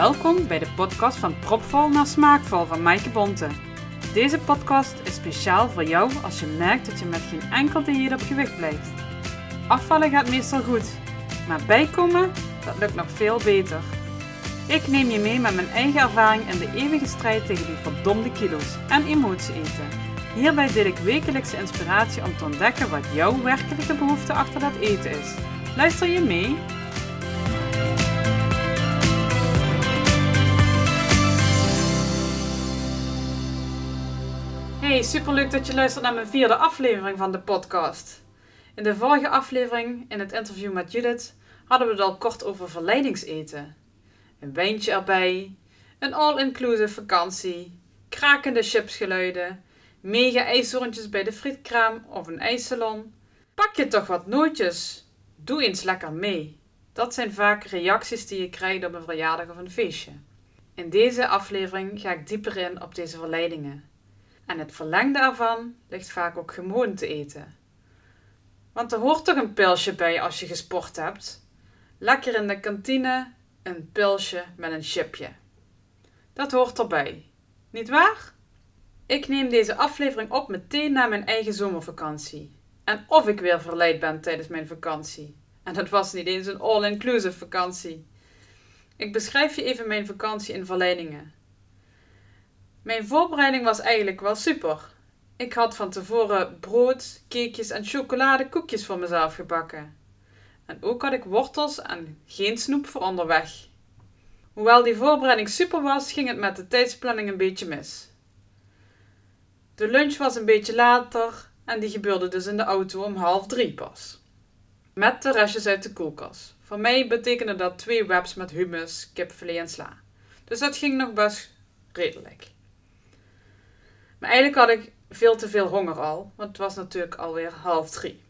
Welkom bij de podcast van Propvol naar Smaakvol van Maaike Bonte. Deze podcast is speciaal voor jou als je merkt dat je met geen enkel dieet op gewicht blijft. Afvallen gaat meestal goed, maar bijkomen, dat lukt nog veel beter. Ik neem je mee met mijn eigen ervaring in de eeuwige strijd tegen die verdomde kilo's en emotie eten. Hierbij deel ik wekelijkse inspiratie om te ontdekken wat jouw werkelijke behoefte achter dat eten is. Luister je mee? Hey, superleuk dat je luistert naar mijn vierde aflevering van de podcast. In de vorige aflevering, in het interview met Judith, hadden we het al kort over verleidingseten. Een wijntje erbij, een all-inclusive vakantie, krakende chipsgeluiden, mega ijshoorntjes bij de frietkraam of een ijssalon. Pak je toch wat nootjes. Doe eens lekker mee. Dat zijn vaak reacties die je krijgt op een verjaardag of een feestje. In deze aflevering ga ik dieper in op deze verleidingen. En het verlengde ervan ligt vaak ook gewoon te eten. Want er hoort toch een pilsje bij als je gesport hebt? Lekker in de kantine, een pilsje met een chipje. Dat hoort erbij, niet waar? Ik neem deze aflevering op meteen na mijn eigen zomervakantie. En of ik weer verleid ben tijdens mijn vakantie. En het was niet eens een all-inclusive vakantie. Ik beschrijf je even mijn vakantie in verleidingen. Mijn voorbereiding was eigenlijk wel super. Ik had van tevoren brood, cakejes en chocoladekoekjes voor mezelf gebakken. En ook had ik wortels en geen snoep voor onderweg. Hoewel die voorbereiding super was, ging het met de tijdsplanning een beetje mis. De lunch was een beetje later en die gebeurde dus in de auto om half drie pas. Met de restjes uit de koelkast. Voor mij betekende dat twee wraps met hummus, kipfilet en sla. Dus dat ging nog best redelijk. Maar eigenlijk had ik veel te veel honger al, want het was natuurlijk alweer half drie.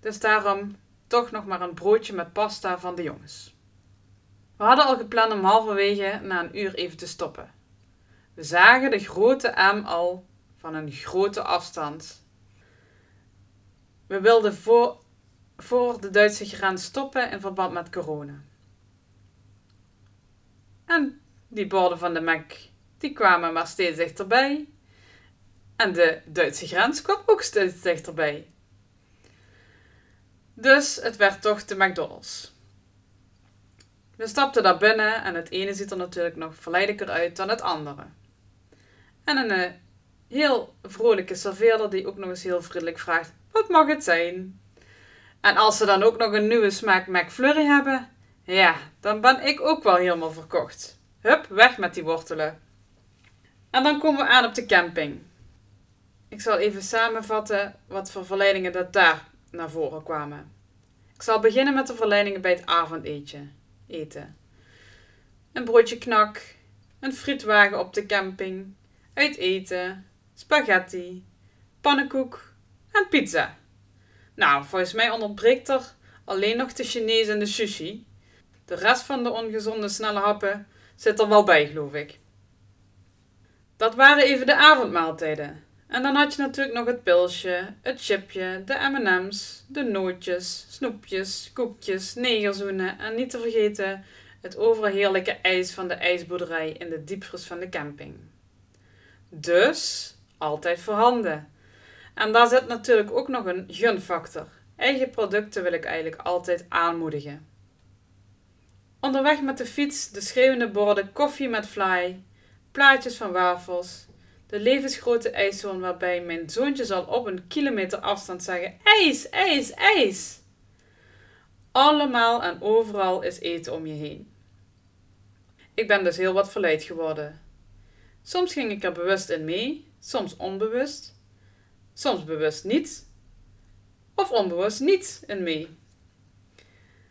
Dus daarom toch nog maar een broodje met pasta van de jongens. We hadden al gepland om halverwege na een uur even te stoppen. We zagen de grote M al van een grote afstand. We wilden voor, voor de Duitse grens stoppen in verband met corona. En die borden van de Mac, die kwamen maar steeds dichterbij. En de Duitse grens kwam ook steeds dichterbij. Dus het werd toch de McDonald's. We stapten daar binnen en het ene ziet er natuurlijk nog verleidelijker uit dan het andere. En een eh, heel vrolijke serveerder die ook nog eens heel vriendelijk vraagt: Wat mag het zijn? En als ze dan ook nog een nieuwe smaak McFlurry hebben, ja, dan ben ik ook wel helemaal verkocht. Hup, weg met die wortelen. En dan komen we aan op de camping. Ik zal even samenvatten wat voor verleidingen dat daar naar voren kwamen. Ik zal beginnen met de verleidingen bij het avondeten. Eten. Een broodje knak, een frietwagen op de camping, uit eten, spaghetti, pannenkoek en pizza. Nou, volgens mij ontbreekt er alleen nog de Chinees en de sushi. De rest van de ongezonde snelle happen zit er wel bij, geloof ik. Dat waren even de avondmaaltijden. En dan had je natuurlijk nog het pilsje, het chipje, de M&M's, de nootjes, snoepjes, koekjes, negerzoenen en niet te vergeten het overheerlijke ijs van de ijsboerderij in de diepvries van de camping. Dus altijd voorhanden. En daar zit natuurlijk ook nog een gunfactor. Eigen producten wil ik eigenlijk altijd aanmoedigen. Onderweg met de fiets de schreeuwende borden koffie met fly, plaatjes van wafels, de levensgrote ijshoorn waarbij mijn zoontje zal op een kilometer afstand zeggen: ijs, ijs, ijs. Allemaal en overal is eten om je heen. Ik ben dus heel wat verleid geworden. Soms ging ik er bewust in mee, soms onbewust, soms bewust niet, of onbewust niet in mee.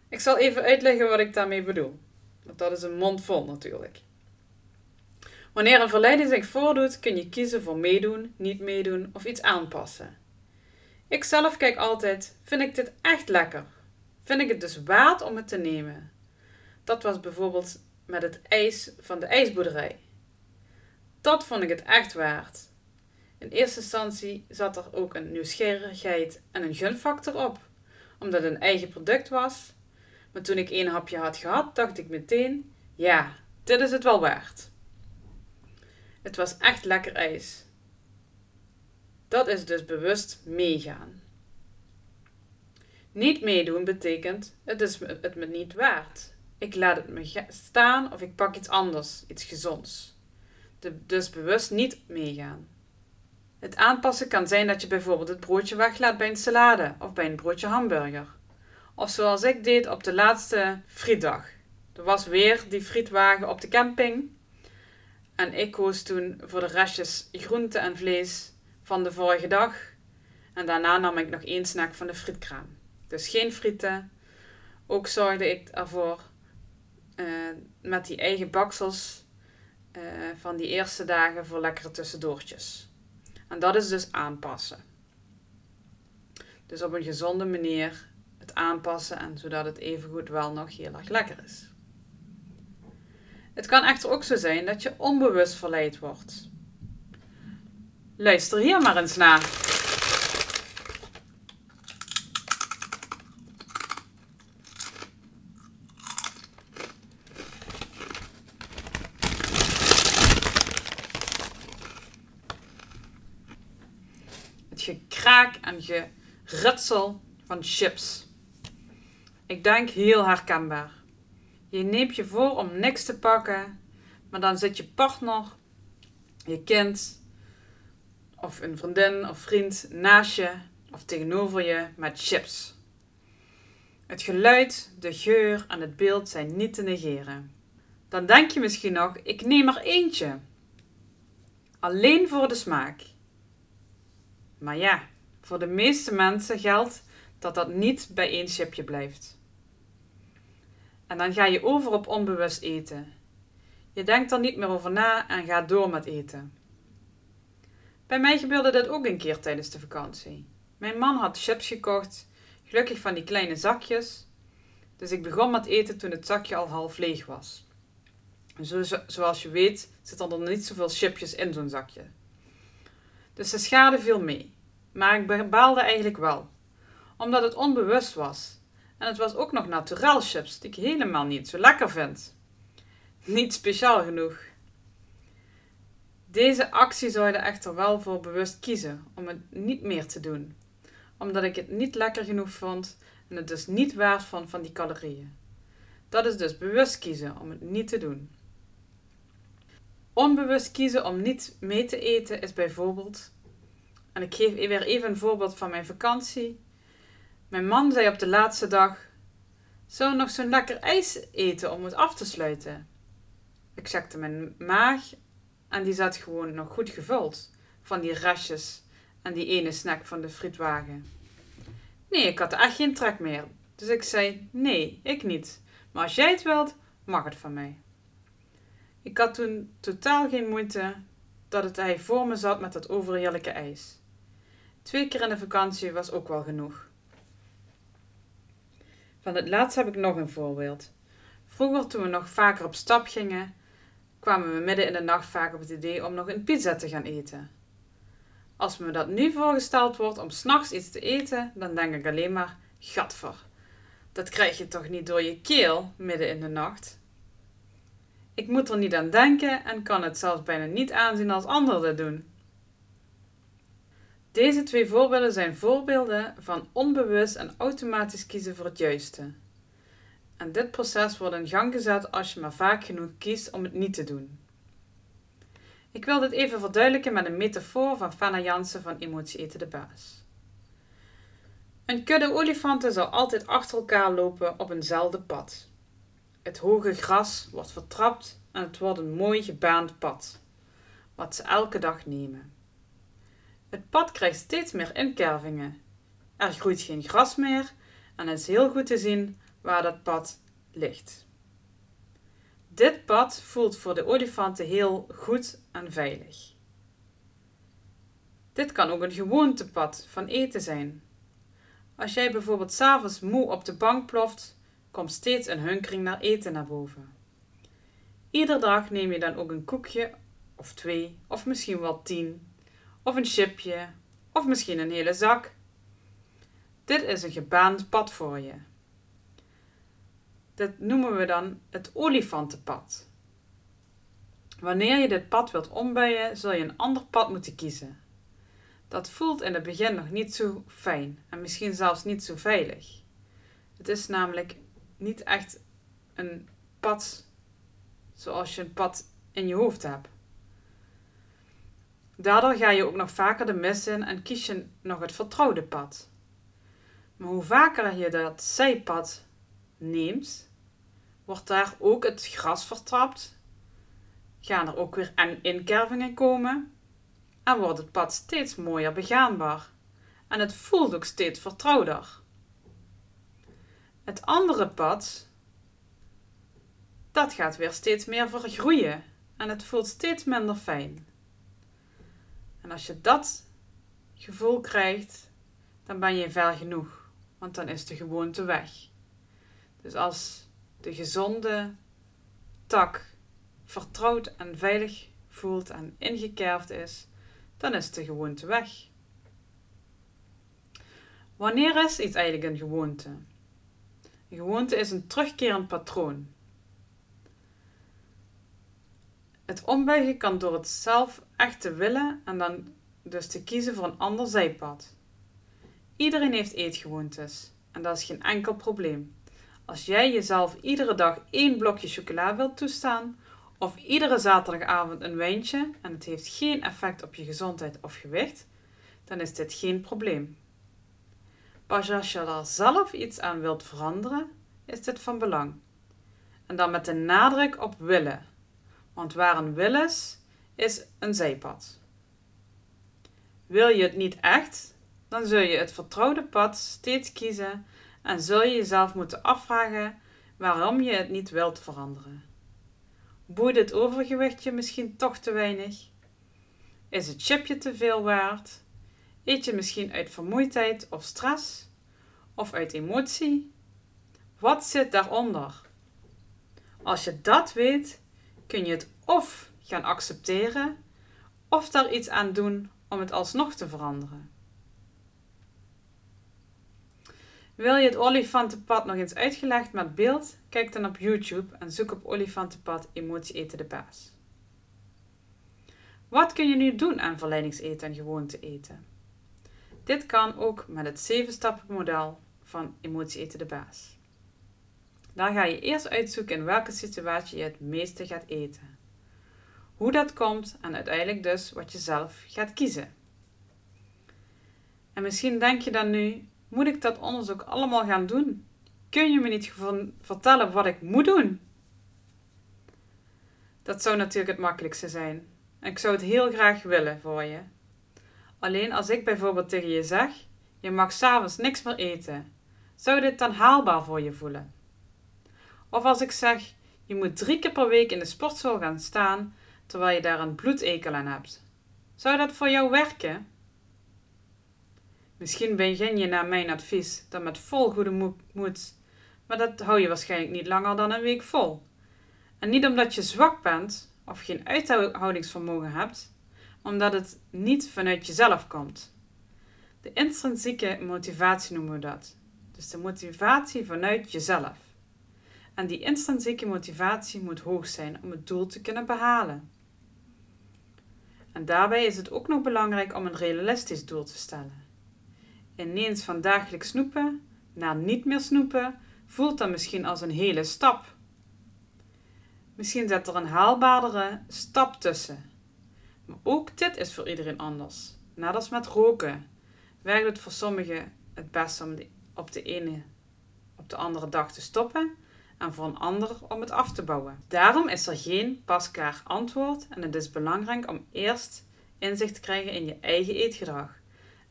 Ik zal even uitleggen wat ik daarmee bedoel, want dat is een mond vol natuurlijk. Wanneer een verleiding zich voordoet, kun je kiezen voor meedoen, niet meedoen of iets aanpassen. Ik zelf kijk altijd: vind ik dit echt lekker? Vind ik het dus waard om het te nemen? Dat was bijvoorbeeld met het ijs van de ijsboerderij. Dat vond ik het echt waard. In eerste instantie zat er ook een nieuwsgierigheid en een gunfactor op, omdat het een eigen product was. Maar toen ik één hapje had gehad, dacht ik meteen: ja, dit is het wel waard. Het was echt lekker ijs. Dat is dus bewust meegaan. Niet meedoen betekent het is het me niet waard. Ik laat het me staan of ik pak iets anders, iets gezonds. dus bewust niet meegaan. Het aanpassen kan zijn dat je bijvoorbeeld het broodje weglaat bij een salade of bij een broodje hamburger. Of zoals ik deed op de laatste frietdag. Er was weer die frietwagen op de camping. En ik koos toen voor de restjes groente en vlees van de vorige dag. En daarna nam ik nog één snack van de frietkraam. Dus geen frieten. Ook zorgde ik ervoor uh, met die eigen baksels uh, van die eerste dagen voor lekkere tussendoortjes. En dat is dus aanpassen. Dus op een gezonde manier het aanpassen en zodat het evengoed wel nog heel erg lekker is. Het kan echter ook zo zijn dat je onbewust verleid wordt. Luister hier maar eens naar. Het gekraak en geritsel van chips. Ik denk heel herkenbaar. Je neemt je voor om niks te pakken, maar dan zit je partner, je kind of een vriendin of vriend naast je of tegenover je met chips. Het geluid, de geur en het beeld zijn niet te negeren. Dan denk je misschien nog: ik neem er eentje. Alleen voor de smaak. Maar ja, voor de meeste mensen geldt dat dat niet bij één chipje blijft. En dan ga je over op onbewust eten. Je denkt er niet meer over na en gaat door met eten. Bij mij gebeurde dit ook een keer tijdens de vakantie. Mijn man had chips gekocht, gelukkig van die kleine zakjes. Dus ik begon met eten toen het zakje al half leeg was. Zo, zoals je weet zitten er niet zoveel chipjes in zo'n zakje. Dus de schade viel mee. Maar ik baalde eigenlijk wel. Omdat het onbewust was. En het was ook nog naturel chips, die ik helemaal niet zo lekker vind. Niet speciaal genoeg. Deze actie zorgde echter wel voor bewust kiezen om het niet meer te doen. Omdat ik het niet lekker genoeg vond en het dus niet waard vond van die calorieën. Dat is dus bewust kiezen om het niet te doen. Onbewust kiezen om niet mee te eten is bijvoorbeeld, en ik geef weer even een voorbeeld van mijn vakantie. Mijn man zei op de laatste dag: Zullen we nog zo'n lekker ijs eten om het af te sluiten? Ik zakte mijn maag en die zat gewoon nog goed gevuld van die restjes en die ene snack van de frietwagen. Nee, ik had echt geen trek meer. Dus ik zei: Nee, ik niet. Maar als jij het wilt, mag het van mij. Ik had toen totaal geen moeite dat het hij voor me zat met dat overheerlijke ijs. Twee keer in de vakantie was ook wel genoeg. Van het laatste heb ik nog een voorbeeld. Vroeger, toen we nog vaker op stap gingen, kwamen we midden in de nacht vaak op het idee om nog een pizza te gaan eten. Als me dat nu voorgesteld wordt om s'nachts iets te eten, dan denk ik alleen maar: gadver. Dat krijg je toch niet door je keel midden in de nacht? Ik moet er niet aan denken en kan het zelfs bijna niet aanzien als anderen dat doen. Deze twee voorbeelden zijn voorbeelden van onbewust en automatisch kiezen voor het juiste. En dit proces wordt in gang gezet als je maar vaak genoeg kiest om het niet te doen. Ik wil dit even verduidelijken met een metafoor van Fana Jansen van Emotie Eten de Baas. Een kudde olifanten zal altijd achter elkaar lopen op eenzelfde pad. Het hoge gras wordt vertrapt en het wordt een mooi gebaand pad, wat ze elke dag nemen. Het pad krijgt steeds meer inkervingen. Er groeit geen gras meer en het is heel goed te zien waar dat pad ligt. Dit pad voelt voor de olifanten heel goed en veilig. Dit kan ook een gewoontepad van eten zijn. Als jij bijvoorbeeld s'avonds moe op de bank ploft, komt steeds een hunkering naar eten naar boven. Iedere dag neem je dan ook een koekje, of twee, of misschien wel tien, of een chipje, of misschien een hele zak. Dit is een gebaand pad voor je. Dat noemen we dan het olifantenpad. Wanneer je dit pad wilt ombuien, zul je een ander pad moeten kiezen. Dat voelt in het begin nog niet zo fijn en misschien zelfs niet zo veilig. Het is namelijk niet echt een pad zoals je een pad in je hoofd hebt. Daardoor ga je ook nog vaker de mis in en kies je nog het vertrouwde pad. Maar hoe vaker je dat zijpad neemt, wordt daar ook het gras vertrapt, gaan er ook weer inkervingen komen en wordt het pad steeds mooier begaanbaar en het voelt ook steeds vertrouwder. Het andere pad, dat gaat weer steeds meer vergroeien en het voelt steeds minder fijn. En als je dat gevoel krijgt, dan ben je ver genoeg, want dan is de gewoonte weg. Dus als de gezonde tak vertrouwd en veilig voelt en ingekerfd is, dan is de gewoonte weg. Wanneer is iets eigenlijk een gewoonte? Een gewoonte is een terugkerend patroon. Het ombuigen kan door het zelf echt te willen en dan dus te kiezen voor een ander zijpad. Iedereen heeft eetgewoontes en dat is geen enkel probleem. Als jij jezelf iedere dag één blokje chocola wilt toestaan of iedere zaterdagavond een wijntje en het heeft geen effect op je gezondheid of gewicht, dan is dit geen probleem. Pas als je er zelf iets aan wilt veranderen, is dit van belang. En dan met de nadruk op willen. Want waar een wil is, is een zijpad. Wil je het niet echt, dan zul je het vertrouwde pad steeds kiezen en zul je jezelf moeten afvragen waarom je het niet wilt veranderen. Boeit het overgewichtje misschien toch te weinig? Is het chipje te veel waard? Eet je misschien uit vermoeidheid of stress? Of uit emotie? Wat zit daaronder? Als je dat weet, kun je het of gaan accepteren of daar iets aan doen om het alsnog te veranderen. Wil je het olifantenpad nog eens uitgelegd met beeld? Kijk dan op YouTube en zoek op olifantenpad emotie eten de baas. Wat kun je nu doen aan verleidingseten en gewoonte eten? Dit kan ook met het 7 stappen model van emotie eten de baas. Dan ga je eerst uitzoeken in welke situatie je het meeste gaat eten. Hoe dat komt en uiteindelijk dus wat je zelf gaat kiezen. En misschien denk je dan nu, moet ik dat onderzoek allemaal gaan doen? Kun je me niet vertellen wat ik moet doen? Dat zou natuurlijk het makkelijkste zijn. Ik zou het heel graag willen voor je. Alleen als ik bijvoorbeeld tegen je zeg: je mag s'avonds niks meer eten, zou dit dan haalbaar voor je voelen? Of als ik zeg: je moet drie keer per week in de sportschool gaan staan terwijl je daar een bloedekel aan hebt, zou dat voor jou werken? Misschien begin je naar mijn advies dan met vol goede moed, maar dat hou je waarschijnlijk niet langer dan een week vol. En niet omdat je zwak bent of geen uithoudingsvermogen hebt, omdat het niet vanuit jezelf komt. De intrinsieke motivatie noemen we dat. Dus de motivatie vanuit jezelf. En die intrinsieke motivatie moet hoog zijn om het doel te kunnen behalen. En daarbij is het ook nog belangrijk om een realistisch doel te stellen. Ineens van dagelijks snoepen naar niet meer snoepen voelt dan misschien als een hele stap. Misschien zit er een haalbaardere stap tussen. Maar ook dit is voor iedereen anders. Net als met roken werkt het voor sommigen het best om op de ene op de andere dag te stoppen en voor een ander om het af te bouwen. Daarom is er geen pasklaar antwoord en het is belangrijk om eerst inzicht te krijgen in je eigen eetgedrag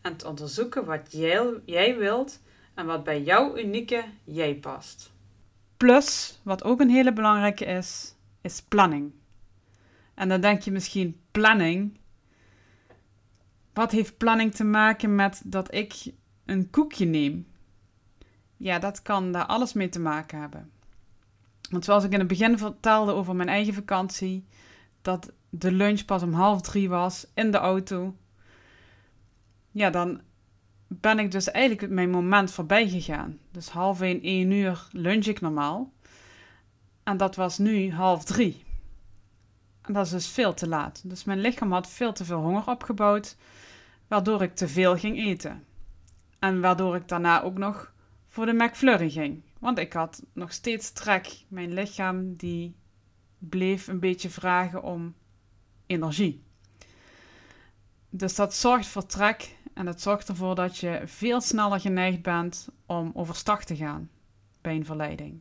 en te onderzoeken wat jij, jij wilt en wat bij jouw unieke jij past. Plus, wat ook een hele belangrijke is, is planning. En dan denk je misschien planning. Wat heeft planning te maken met dat ik een koekje neem? Ja, dat kan daar alles mee te maken hebben. Want zoals ik in het begin vertelde over mijn eigen vakantie, dat de lunch pas om half drie was in de auto. Ja, dan ben ik dus eigenlijk mijn moment voorbij gegaan. Dus half één, één uur lunch ik normaal. En dat was nu half drie. En dat is dus veel te laat. Dus mijn lichaam had veel te veel honger opgebouwd, waardoor ik te veel ging eten. En waardoor ik daarna ook nog voor de McFlurry ging. Want ik had nog steeds trek. Mijn lichaam die bleef een beetje vragen om energie. Dus dat zorgt voor trek en dat zorgt ervoor dat je veel sneller geneigd bent om overstag te gaan bij een verleiding.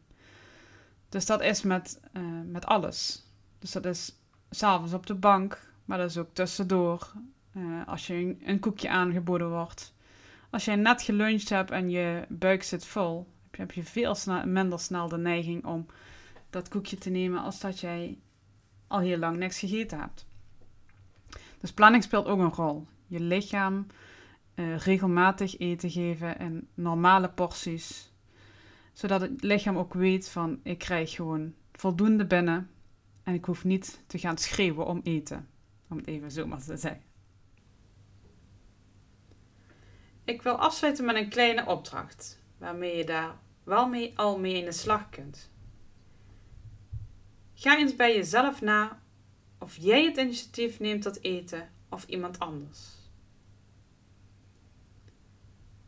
Dus dat is met, uh, met alles. Dus dat is s'avonds op de bank, maar dat is ook tussendoor. Uh, als je een, een, koekje aangeboden wordt. Als jij net geluncht hebt en je buik zit vol, heb je, veel minder snel de neiging om dat koekje te nemen als dat jij al heel lang niks gegeten hebt. Dus planning speelt ook een rol. Je lichaam uh, regelmatig eten geven in normale porties. Zodat het lichaam ook weet van ik krijg gewoon voldoende binnen en ik hoef niet te gaan schreeuwen om eten. Om het even zo maar te zeggen. Ik wil afsluiten met een kleine opdracht, waarmee je daar wel mee, al mee in de slag kunt. Ga eens bij jezelf na of jij het initiatief neemt tot eten of iemand anders.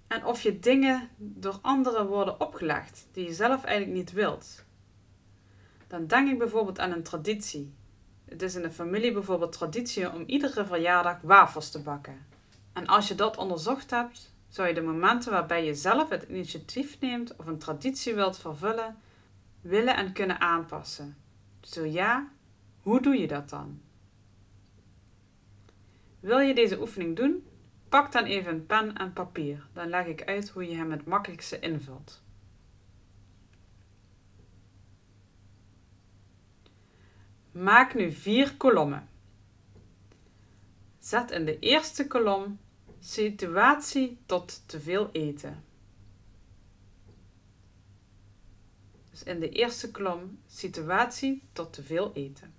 En of je dingen door anderen worden opgelegd die je zelf eigenlijk niet wilt. Dan denk ik bijvoorbeeld aan een traditie. Het is in de familie bijvoorbeeld traditie om iedere verjaardag wafels te bakken. En als je dat onderzocht hebt, zou je de momenten waarbij je zelf het initiatief neemt of een traditie wilt vervullen, willen en kunnen aanpassen. Zo ja, hoe doe je dat dan? Wil je deze oefening doen? Pak dan even een pen en papier. Dan leg ik uit hoe je hem het makkelijkste invult. Maak nu vier kolommen. Zet in de eerste kolom situatie tot te veel eten. Dus in de eerste kolom situatie tot te veel eten.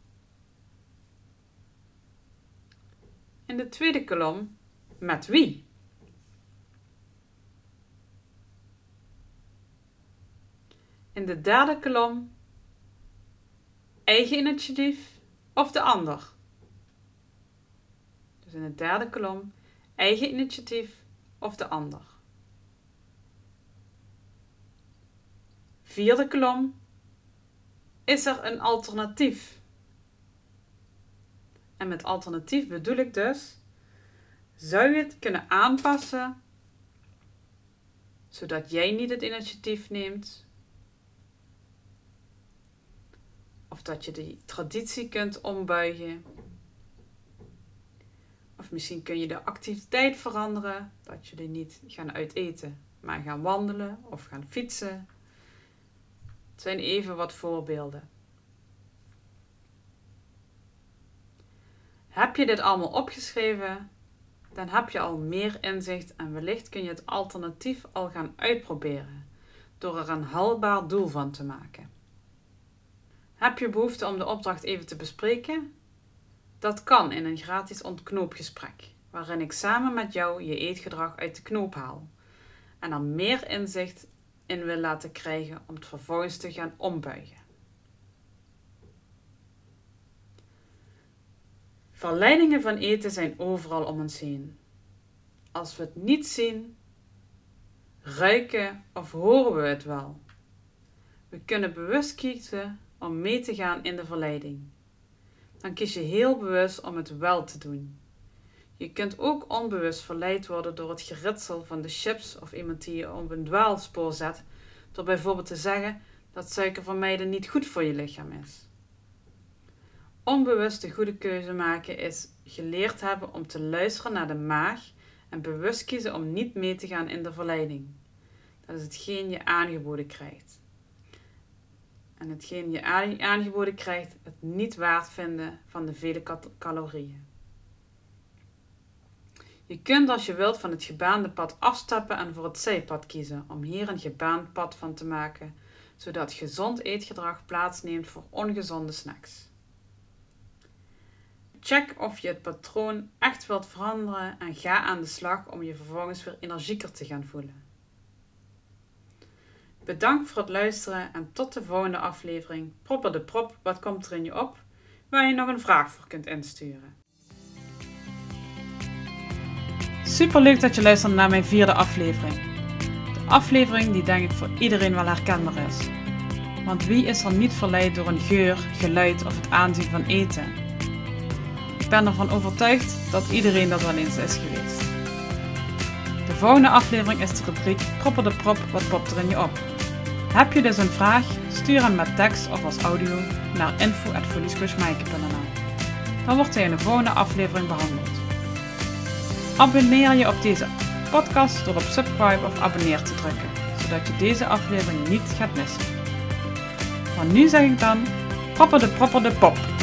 In de tweede kolom met wie? In de derde kolom eigen initiatief of de ander. Dus in de derde kolom eigen initiatief of de ander. Vierde kolom is er een alternatief. En met alternatief bedoel ik dus zou je het kunnen aanpassen zodat jij niet het initiatief neemt? Of dat je die traditie kunt ombuigen? Of misschien kun je de activiteit veranderen, dat jullie niet gaan uiteten, maar gaan wandelen of gaan fietsen. Het zijn even wat voorbeelden. Heb je dit allemaal opgeschreven? dan heb je al meer inzicht en wellicht kun je het alternatief al gaan uitproberen door er een haalbaar doel van te maken. Heb je behoefte om de opdracht even te bespreken? Dat kan in een gratis ontknoopgesprek, waarin ik samen met jou je eetgedrag uit de knoop haal en er meer inzicht in wil laten krijgen om het vervolgens te gaan ombuigen. Verleidingen van eten zijn overal om ons heen. Als we het niet zien, ruiken of horen we het wel. We kunnen bewust kiezen om mee te gaan in de verleiding. Dan kies je heel bewust om het wel te doen. Je kunt ook onbewust verleid worden door het geritsel van de chips of iemand die je op een dwaalspoor zet, door bijvoorbeeld te zeggen dat suiker vermijden niet goed voor je lichaam is. Onbewust de goede keuze maken is geleerd hebben om te luisteren naar de maag en bewust kiezen om niet mee te gaan in de verleiding. Dat is hetgeen je aangeboden krijgt. En hetgeen je aangeboden krijgt, het niet waard vinden van de vele calorieën. Je kunt als je wilt van het gebaande pad afstappen en voor het zijpad kiezen om hier een gebaand pad van te maken, zodat gezond eetgedrag plaatsneemt voor ongezonde snacks. Check of je het patroon echt wilt veranderen en ga aan de slag om je vervolgens weer energieker te gaan voelen. Bedankt voor het luisteren en tot de volgende aflevering. Propper de prop, wat komt er in je op? waar je nog een vraag voor kunt insturen. Super leuk dat je luistert naar mijn vierde aflevering. De aflevering die denk ik voor iedereen wel herkenbaar is. Want wie is er niet verleid door een geur, geluid of het aanzien van eten? Ik ben ervan overtuigd dat iedereen dat wel eens is geweest. De volgende aflevering is de rubriek Propper de Prop, wat popt er in je op? Heb je dus een vraag? Stuur hem met tekst of als audio naar info.foliesquishmaaike.nl Dan wordt hij in de volgende aflevering behandeld. Abonneer je op deze podcast door op subscribe of abonneer te drukken, zodat je deze aflevering niet gaat missen. Maar nu zeg ik dan, propper de propper de pop.